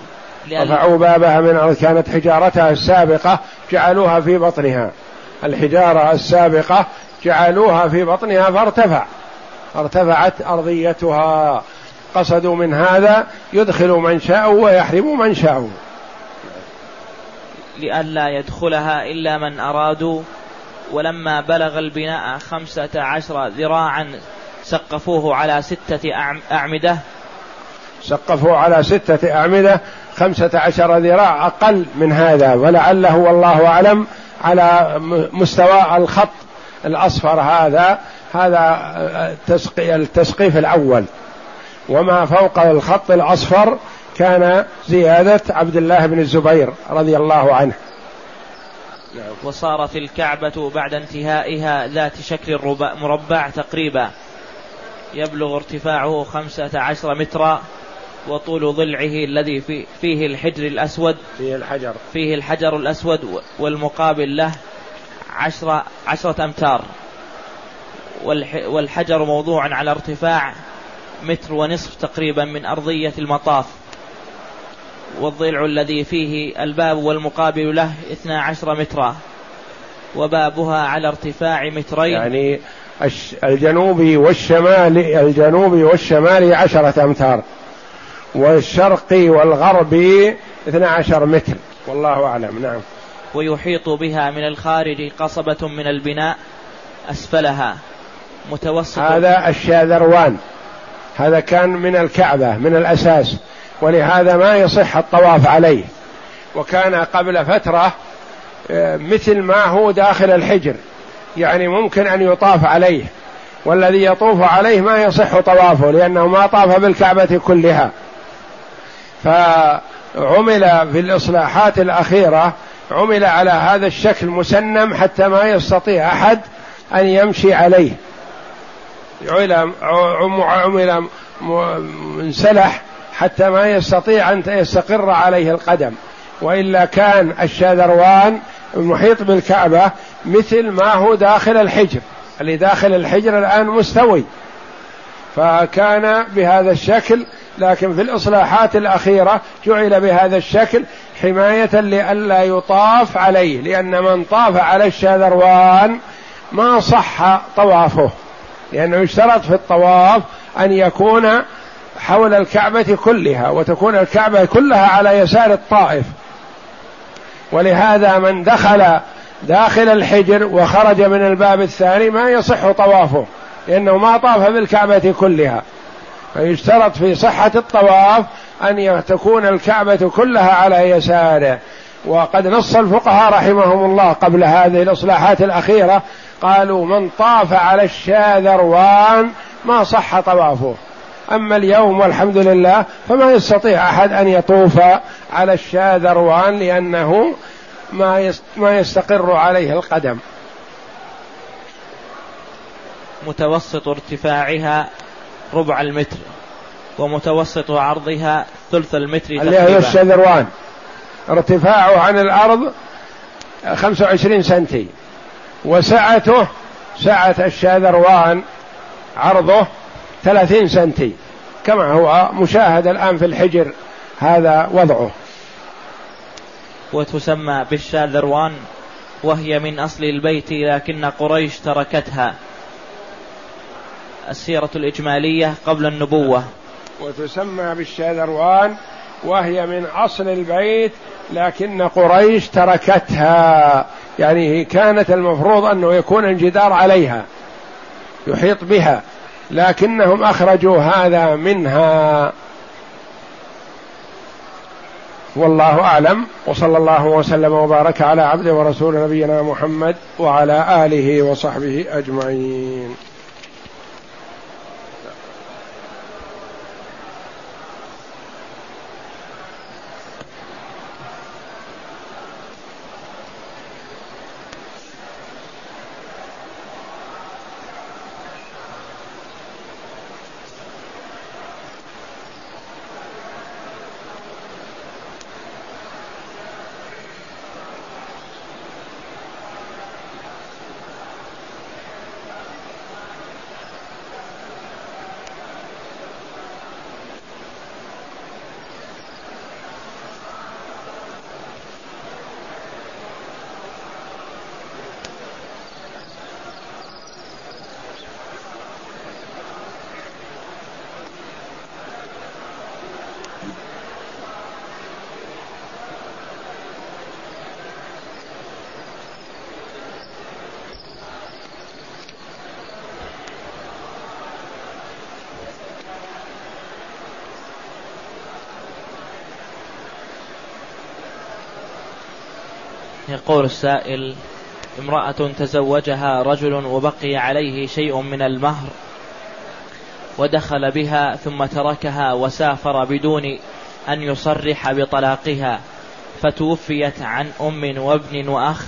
رفعوا بابها من الأرض كانت حجارتها السابقة جعلوها في بطنها. الحجارة السابقة جعلوها في بطنها فارتفع. ارتفعت أرضيتها. قصدوا من هذا يدخل من شاءوا ويحرم من شاءوا لئلا يدخلها إلا من أرادوا. ولما بلغ البناء خمسة عشر ذراعا سقفوه على ستة أعمدة. سقفوا على ستة أعمدة خمسة عشر ذراع أقل من هذا. ولعله والله أعلم على مستوى الخط الأصفر هذا. هذا التسقيف الأول. وما فوق الخط الأصفر كان زيادة عبد الله بن الزبير رضي الله عنه. وصارت الكعبة بعد انتهائها ذات شكل مربع تقريبا. يبلغ ارتفاعه خمسة عشر مترا وطول ضلعه الذي في فيه الحجر الأسود فيه الحجر. فيه الحجر الأسود والمقابل له عشرة, عشرة أمتار. والحجر موضوع على ارتفاع متر ونصف تقريبا من أرضية المطاف. والضلع الذي فيه الباب والمقابل له 12 مترا وبابها على ارتفاع مترين. يعني الجنوبي والشمالي الجنوبي والشمالي عشرة أمتار والشرقي والغربي 12 متر. والله أعلم نعم. ويحيط بها من الخارج قصبة من البناء أسفلها متوسط. هذا الشاذروان هذا كان من الكعبة من الأساس. ولهذا ما يصح الطواف عليه وكان قبل فترة آه، مثل ما هو داخل الحجر يعني ممكن أن يطاف عليه والذي يطوف عليه ما يصح طوافه لأنه ما طاف بالكعبة كلها فعمل في الإصلاحات الأخيرة عمل على هذا الشكل مسنم حتى ما يستطيع أحد أن يمشي عليه عمل عمل منسلح حتى ما يستطيع أن يستقر عليه القدم. وإلا كان الشاذروان المحيط بالكعبة مثل ما هو داخل الحجر. اللي داخل الحجر الآن مستوي. فكان بهذا الشكل لكن في الإصلاحات الأخيرة جعل بهذا الشكل حماية لئلا يطاف عليه. لأن من طاف على الشاذروان ما صح طوافه. لأنه يشترط في الطواف أن يكون حول الكعبة كلها وتكون الكعبة كلها على يسار الطائف. ولهذا من دخل داخل الحجر وخرج من الباب الثاني ما يصح طوافه لأنه ما طاف بالكعبة كلها. فيشترط في صحة الطواف أن تكون الكعبة كلها على يساره. وقد نص الفقهاء رحمهم الله قبل هذه الإصلاحات الأخيرة قالوا من طاف على الشاذروان ما صح طوافه. أما اليوم والحمد لله فما يستطيع أحد أن يطوف على الشاذروان لأنه ما ما يستقر عليه القدم. متوسط ارتفاعها ربع المتر ومتوسط عرضها ثلث المتر اللي هي الشذروان ارتفاعه عن الأرض 25 سنتي. وسعته سعة الشاذروان عرضه ثلاثين سنتي. كما هو مشاهد الآن في الحجر هذا وضعه. وتسمى بالشاذروان وهي من أصل البيت لكن قريش تركتها. السيرة الإجمالية قبل النبوة. وتسمى بالشاذروان وهي من أصل البيت لكن قريش تركتها. يعني كانت المفروض أنه يكون الجدار عليها يحيط بها. لكنهم أخرجوا هذا منها. والله أعلم. وصلى الله وسلم وبارك على عبده ورسول نبينا محمد وعلى آله وصحبه أجمعين. يقول السائل امرأة تزوجها رجل وبقي عليه شيء من المهر ودخل بها ثم تركها وسافر بدون أن يصرح بطلاقها فتوفيت عن أم وابن وأخ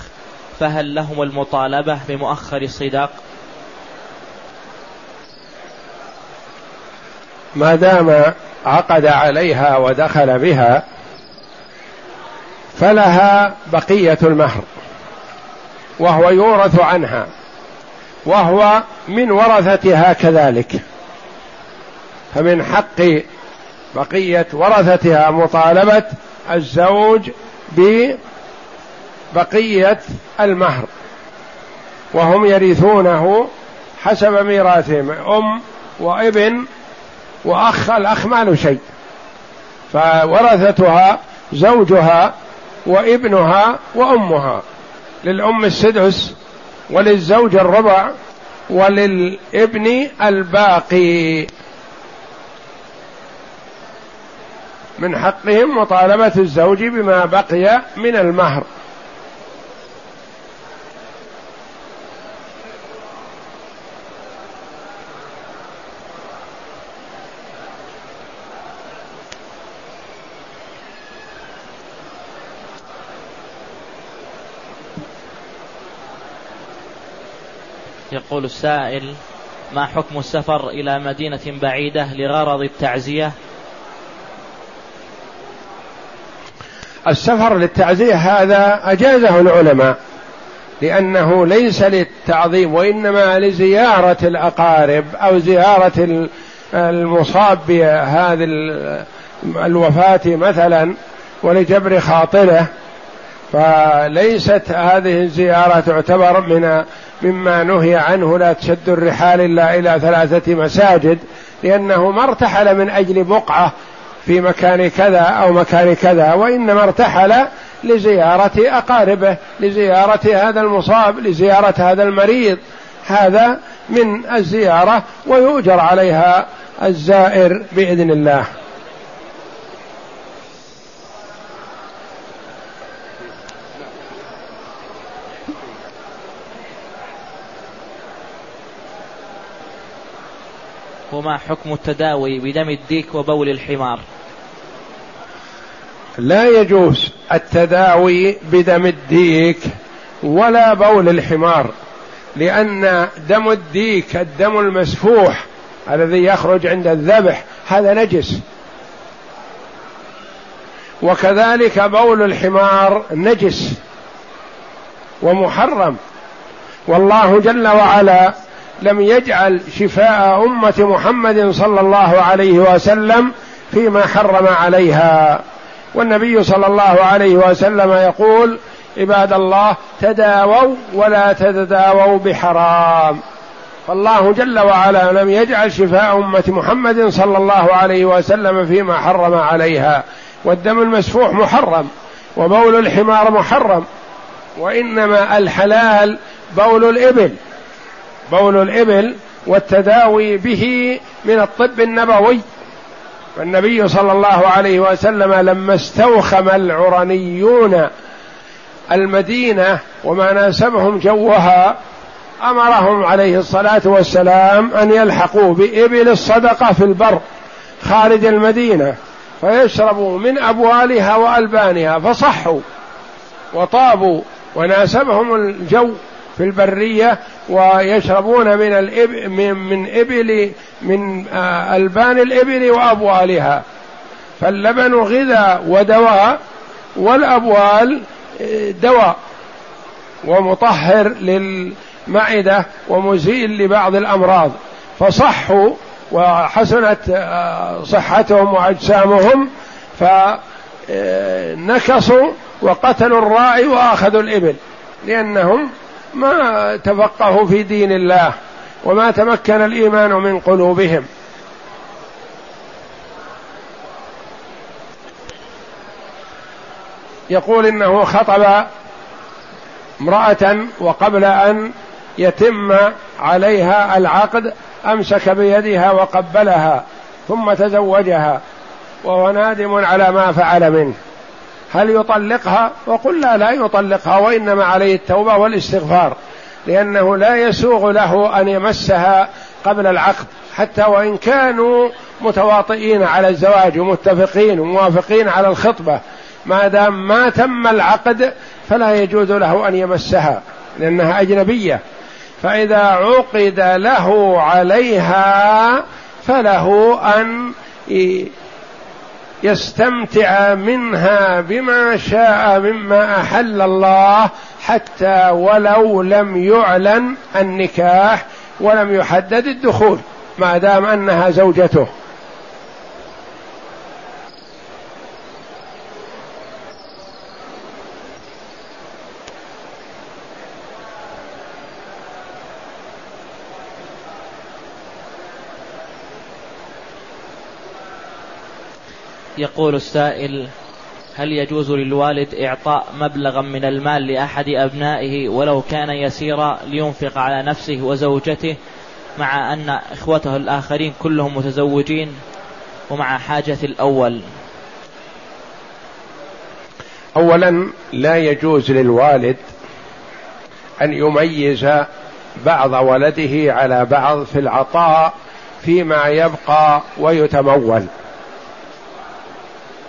فهل لهم المطالبة بمؤخر الصداق؟ ما دام عقد عليها ودخل بها فلها بقية المهر وهو يورث عنها وهو من ورثتها كذلك فمن حق بقية ورثتها مطالبة الزوج ببقية المهر وهم يرثونه حسب ميراثهم أم وابن وأخ الأخ ما شيء فورثتها زوجها وابنها وأمها. للأم السدس وللزوج الربع وللابن الباقي. من حقهم مطالبة الزوج بما بقي من المهر. يقول السائل ما حكم السفر إلى مدينة بعيدة لغرض التعزية؟ السفر للتعزية هذا أجازه العلماء لأنه ليس للتعظيم وإنما لزيارة الأقارب أو زيارة المصاب بهذه الوفاة مثلا ولجبر خاطره. فليست هذه الزيارة تعتبر من مما نهي عنه لا تشد الرحال إلا إلى ثلاثة مساجد لأنه ما ارتحل من أجل بقعة في مكان كذا أو مكان كذا وإنما ارتحل لزيارة أقاربه لزيارة هذا المصاب لزيارة هذا المريض. هذا من الزيارة ويؤجر عليها الزائر بإذن الله. وما حكم التداوي بدم الديك وبول الحمار؟ لا يجوز التداوي بدم الديك ولا بول الحمار لأن دم الديك الدم المسفوح الذي يخرج عند الذبح هذا نجس. وكذلك بول الحمار نجس ومحرم. والله جل وعلا لم يجعل شفاء أمة محمد صلى الله عليه وسلم فيما حرم عليها. والنبي صلى الله عليه وسلم يقول عباد الله تداووا ولا تتداووا بحرام. فالله جل وعلا لم يجعل شفاء أمة محمد صلى الله عليه وسلم فيما حرم عليها. والدم المسفوح محرم وبول الحمار محرم وإنما الحلال بول الإبل. بول الإبل والتداوي به من الطب النبوي. والنبي صلى الله عليه وسلم لما استوخم العرنيون المدينة وما ناسبهم جوها أمرهم عليه الصلاة والسلام أن يلحقوا بإبل الصدقة في البر خارج المدينة فيشربوا من أبوالها وألبانها فصحوا وطابوا وناسبهم الجو. في البرية ويشربون من الإب من, من إبل من آه، ألبان الإبل وأبوالها. فاللبن غذاء ودواء والأبوال آه، دواء. ومطهر للمعدة ومزيل لبعض الأمراض. فصحوا وحسنت آه، صحتهم وأجسامهم فنكصوا وقتلوا الراعي وأخذوا الإبل. لأنهم ما تفقهوا في دين الله وما تمكن الإيمان من قلوبهم. يقول إنه خطب امرأة وقبل أن يتم عليها العقد أمسك بيدها وقبلها ثم تزوجها وهو نادم على ما فعل منه. هل يطلقها؟ وقل لا لا يطلقها وإنما عليه التوبة والاستغفار لأنه لا يسوغ له أن يمسها قبل العقد حتى وإن كانوا متواطئين على الزواج ومتفقين وموافقين على الخطبة ما دام ما تم العقد فلا يجوز له أن يمسها لأنها أجنبية. فإذا عقد له عليها فله أن يستمتع منها بما شاء مما أحل الله حتى ولو لم يعلن النكاح ولم يحدد الدخول ما دام أنها زوجته. يقول السائل هل يجوز للوالد إعطاء مبلغا من المال لأحد أبنائه ولو كان يسيرا لينفق على نفسه وزوجته مع أن إخوته الآخرين كلهم متزوجين؟ ومع حاجة الأول. أولا لا يجوز للوالد أن يميز بعض ولده على بعض في العطاء فيما يبقى ويتمول.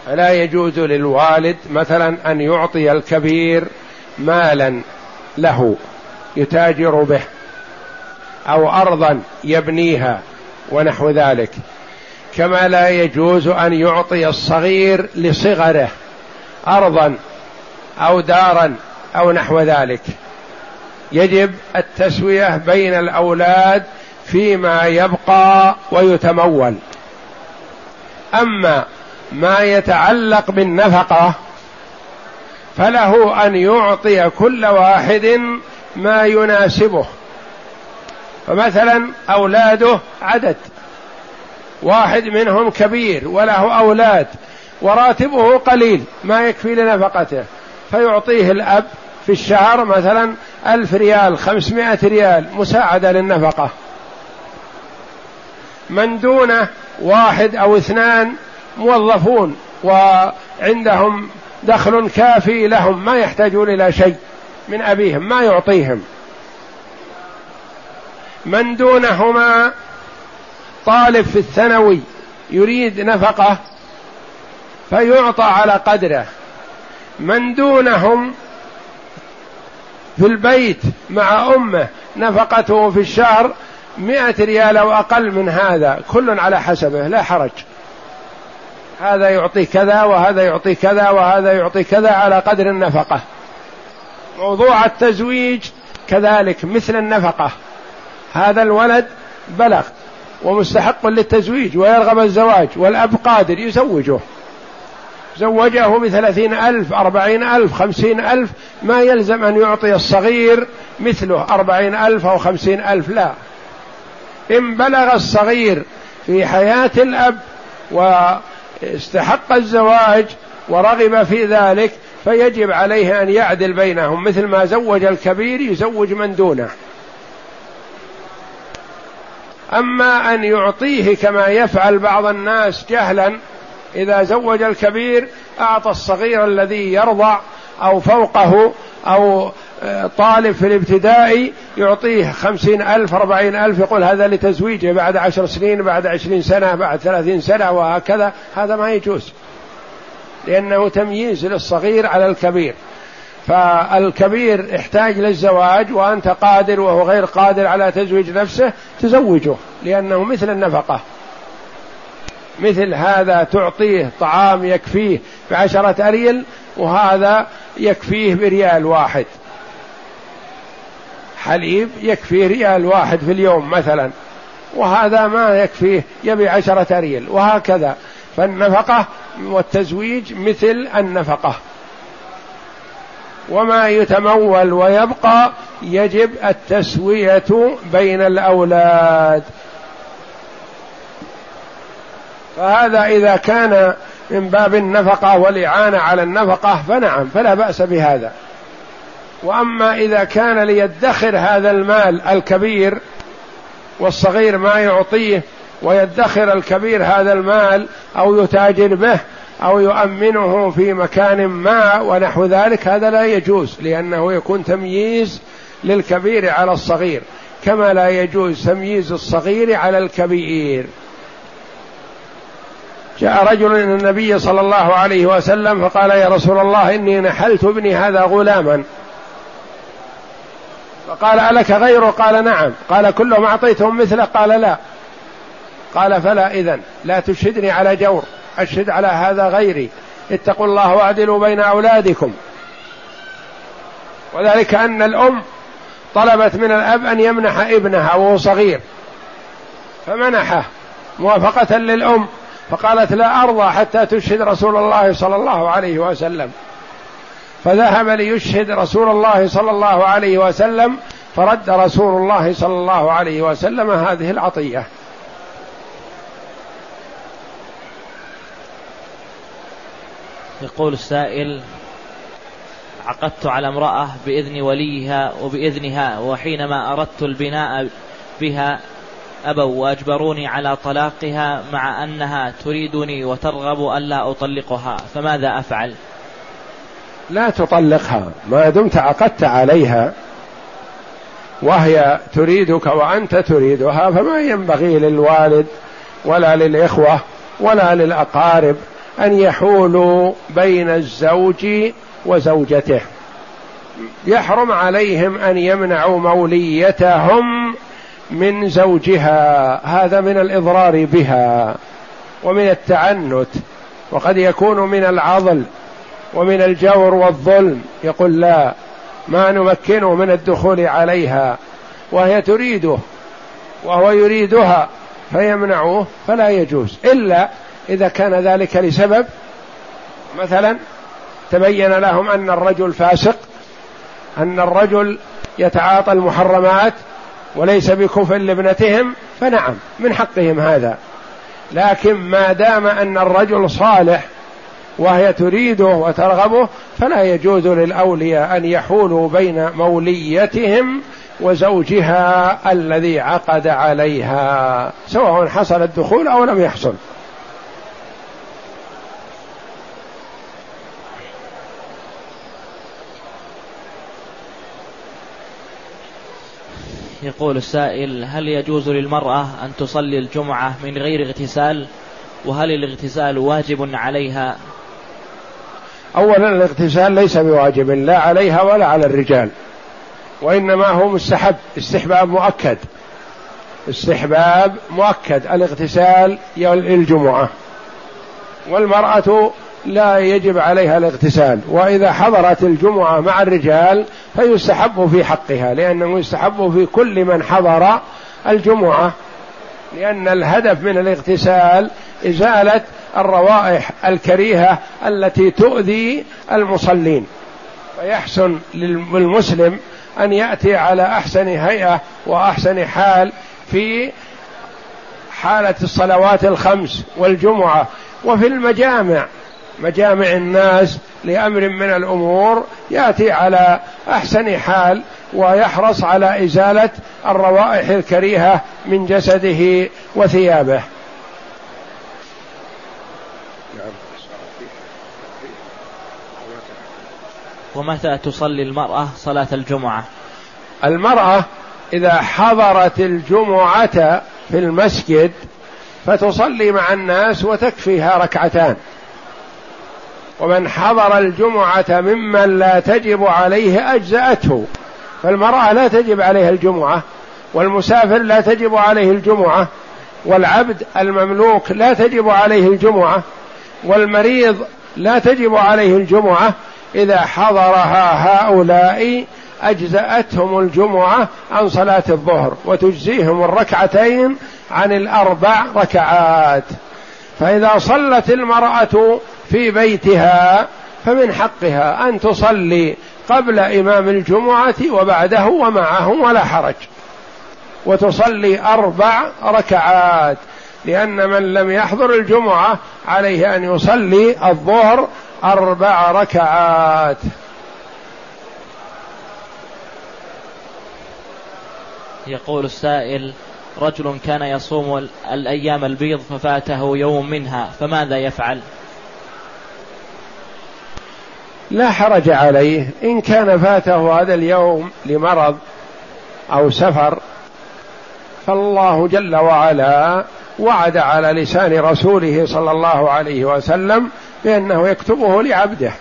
فلا يجوز للوالد مثلا أن يعطي الكبير مالا له يتاجر به أو أرضا يبنيها ونحو ذلك. كما لا يجوز أن يعطي الصغير لصغره أرضا أو دارا أو نحو ذلك. يجب التسوية بين الأولاد فيما يبقى ويتمول. أما ما يتعلق بالنفقة فله أن يعطي كل واحد ما يناسبه. فمثلا أولاده عدد واحد منهم كبير وله أولاد وراتبه قليل ما يكفي لنفقته. فيعطيه الأب في الشهر مثلا ألف ريال خمسمائة ريال مساعدة للنفقة. من دونه واحد أو اثنان موظفون وعندهم دخل كافي لهم ما يحتاجون إلى شيء من أبيهم ما يعطيهم. من دونهما طالب في الثانوي يريد نفقة فيعطى على قدره. من دونهم في البيت مع أمه نفقته في الشهر مئة ريال أو أقل من هذا كل على حسبه لا حرج. هذا يعطي كذا وهذا يعطي كذا وهذا يعطي كذا على قدر النفقة. موضوع التزويج كذلك مثل النفقة. هذا الولد بلغ ومستحق للتزويج ويرغب الزواج والأب قادر يزوجه. زوجه بثلاثين ألف أربعين ألف خمسين ألف ما يلزم أن يعطي الصغير مثله أربعين ألف أو خمسين ألف لا. إن بلغ الصغير في حياة الأب و استحق الزواج ورغب في ذلك فيجب عليه أن يعدل بينهم مثل ما زوج الكبير يزوج من دونه. أما أن يعطيه كما يفعل بعض الناس جهلا إذا زوج الكبير أعطى الصغير الذي يرضع أو فوقه أو طالب في الابتدائي يعطيه خمسين ألف أربعين ألف يقول هذا لتزويجه بعد عشر سنين بعد عشرين سنة بعد ثلاثين سنة وهكذا. هذا ما يجوز لأنه تمييز للصغير على الكبير. فالكبير احتاج للزواج وأنت قادر وهو غير قادر على تزويج نفسه تزوجه لأنه مثل النفقة. مثل هذا تعطيه طعام يكفيه بعشرة أريل وهذا يكفيه بريال واحد. حليب يكفي ريال واحد في اليوم مثلا وهذا ما يكفيه يبي عشرة ريال وهكذا. فالنفقة والتزويج مثل النفقة. وما يتمول ويبقى يجب التسوية بين الأولاد. فهذا إذا كان من باب النفقة والإعانة على النفقة فنعم فلا بأس بهذا. وأما إذا كان ليدخر هذا المال الكبير والصغير ما يعطيه ويدخر الكبير هذا المال أو يتاجر به أو يؤمنه في مكان ما ونحو ذلك هذا لا يجوز لأنه يكون تمييز للكبير على الصغير كما لا يجوز تمييز الصغير على الكبير. جاء رجل إلى النبي صلى الله عليه وسلم فقال يا رسول الله إني نحلت ابني هذا غلاما فقال ألك غيره قال نعم. قال كلهم أعطيتهم مثله؟ قال لا. قال فلا إذن. لا تشهدني على جور. أشهد على هذا غيري. اتقوا الله وأعدلوا بين أولادكم. وذلك أن الأم طلبت من الأب أن يمنح ابنها وهو صغير. فمنحه موافقة للأم. فقالت لا أرضى حتى تشهد رسول الله صلى الله عليه وسلم. فذهب ليشهد رسول الله صلى الله عليه وسلم فرد رسول الله صلى الله عليه وسلم هذه العطية. يقول السائل عقدت على امرأة بإذن وليها وبإذنها وحينما أردت البناء بها أبوا وأجبروني على طلاقها مع أنها تريدني وترغب ألا أطلقها فماذا أفعل؟ لا تطلقها ما دمت عقدت عليها وهي تريدك وأنت تريدها فما ينبغي للوالد ولا للإخوة ولا للأقارب أن يحولوا بين الزوج وزوجته. يحرم عليهم أن يمنعوا موليتهم من زوجها هذا من الإضرار بها ومن التعنت وقد يكون من العضل ومن الجور والظلم. يقول لا ما نمكنه من الدخول عليها. وهي تريده وهو يريدها فيمنعوه فلا يجوز. إلا إذا كان ذلك لسبب مثلا تبين لهم أن الرجل فاسق أن الرجل يتعاطى المحرمات وليس بكفء لابنتهم فنعم من حقهم هذا. لكن ما دام أن الرجل صالح وهي تريده وترغبه فلا يجوز للأولياء أن يحولوا بين موليتهم وزوجها الذي عقد عليها سواء حصل الدخول أو لم يحصل. يقول السائل هل يجوز للمرأة أن تصلي الجمعة من غير اغتسال؟ وهل الاغتسال واجب عليها؟ أولا الاغتسال ليس بواجب لا عليها ولا على الرجال وإنما هو مستحب استحباب مؤكد. استحباب مؤكد الاغتسال للجمعة والمرأة لا يجب عليها الاغتسال وإذا حضرت الجمعة مع الرجال فيستحب في حقها لأنه يستحب في كل من حضر الجمعة لأن الهدف من الاغتسال إزالة الروائح الكريهة التي تؤذي المصلين. فيحسن للمسلم أن يأتي على أحسن هيئة وأحسن حال في حالة الصلوات الخمس والجمعة. وفي المجامع مجامع الناس لأمر من الأمور يأتي على أحسن حال ويحرص على إزالة الروائح الكريهة من جسده وثيابه. ومتى تصلي المرأة صلاة الجمعة؟ المرأة إذا حضرت الجمعة في المسجد فتصلي مع الناس وتكفيها ركعتان. ومن حضر الجمعة ممن لا تجب عليه أجزأته. فالمرأة لا تجب عليها الجمعة والمسافر لا تجب عليه الجمعة والعبد المملوك لا تجب عليه الجمعة والمريض لا تجب عليه الجمعة إذا حضرها هؤلاء أجزأتهم الجمعة عن صلاة الظهر وتجزيهم الركعتين عن الأربع ركعات. فإذا صلت المرأة في بيتها فمن حقها أن تصلي قبل إمام الجمعة وبعده ومعه ولا حرج. وتصلي أربع ركعات لأن من لم يحضر الجمعة عليه أن يصلي الظهر أربع ركعات. يقول السائل رجل كان يصوم الأيام البيض ففاته يوم منها فماذا يفعل؟ لا حرج عليه. إن كان فاته هذا اليوم لمرض أو سفر فالله جل وعلا وعد على لسان رسوله صلى الله عليه وسلم بانه يكتبه لعبده.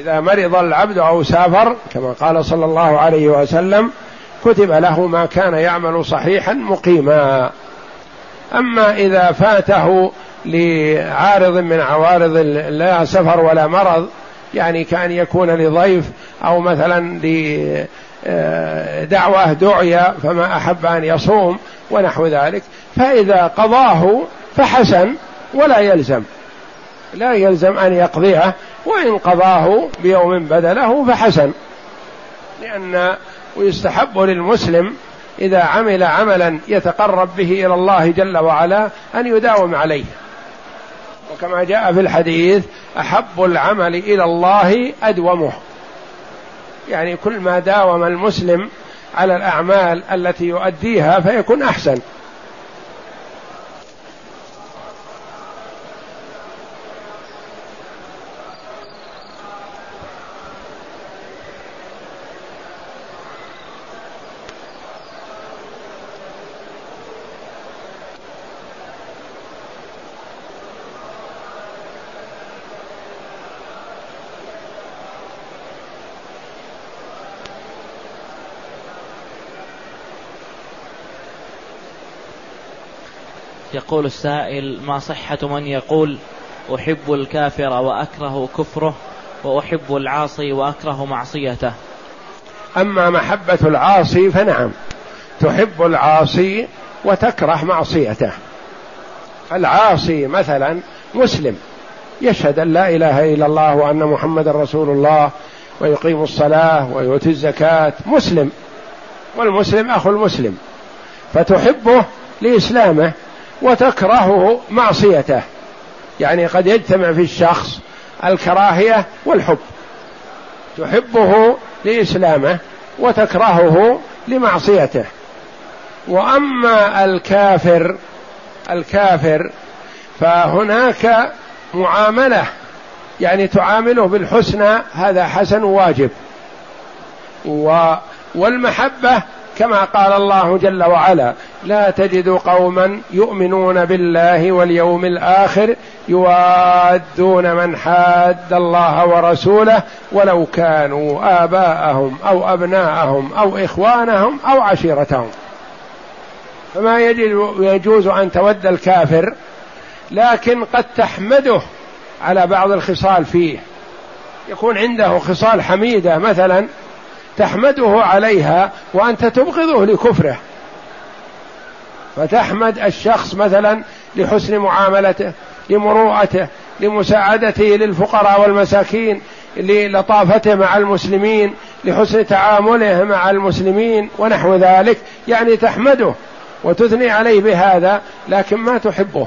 إذا مرض العبد أو سافر كما قال صلى الله عليه وسلم كتب له ما كان يعمل صحيحا مقيما. أما إذا فاته لعارض من عوارض لا سفر ولا مرض يعني كان يكون لضيف أو مثلا لدعوة دعية فما أحب أن يصوم ونحو ذلك فإذا قضاه فحسن ولا يلزم. لا يلزم أن يقضيه وإن قضاه بيوم بدله فحسن. لأن ويستحب للمسلم إذا عمل عملا يتقرب به إلى الله جل وعلا أن يداوم عليه. وكما جاء في الحديث أحب العمل إلى الله أدومه. يعني كل ما داوم المسلم على الأعمال التي يؤديها فيكون أحسن. يقول السائل ما صحة من يقول أحب الكافر وأكره كفره وأحب العاصي وأكره معصيته. أما محبة العاصي فنعم تحب العاصي وتكره معصيته. العاصي مثلا مسلم يشهد أن لا إله إلا الله وأن محمد رسول الله ويقيم الصلاة ويؤتي الزكاة مسلم. والمسلم أخو المسلم فتحبه لإسلامه. وتكرهه معصيته. يعني قد يجتمع في الشخص الكراهية والحب. تحبه لإسلامه وتكرهه لمعصيته. وأما الكافر الكافر فهناك معاملة. يعني تعامله بالحسنى هذا حسن واجب. و والمحبة كما قال الله جل وعلا لا تجد قوما يؤمنون بالله واليوم الآخر يوادون من حاد الله ورسوله ولو كانوا آباءهم أو أبناءهم أو إخوانهم أو عشيرتهم. فما يجوز أن تود الكافر لكن قد تحمده على بعض الخصال فيه. يكون عنده خصال حميدة مثلا تحمده عليها وأنت تبغضه لكفره. فتحمد الشخص مثلا لحسن معاملته لمروءته لمساعدته للفقراء والمساكين للطافتة مع المسلمين لحسن تعامله مع المسلمين ونحو ذلك. يعني تحمده وتثني عليه بهذا لكن ما تحبه.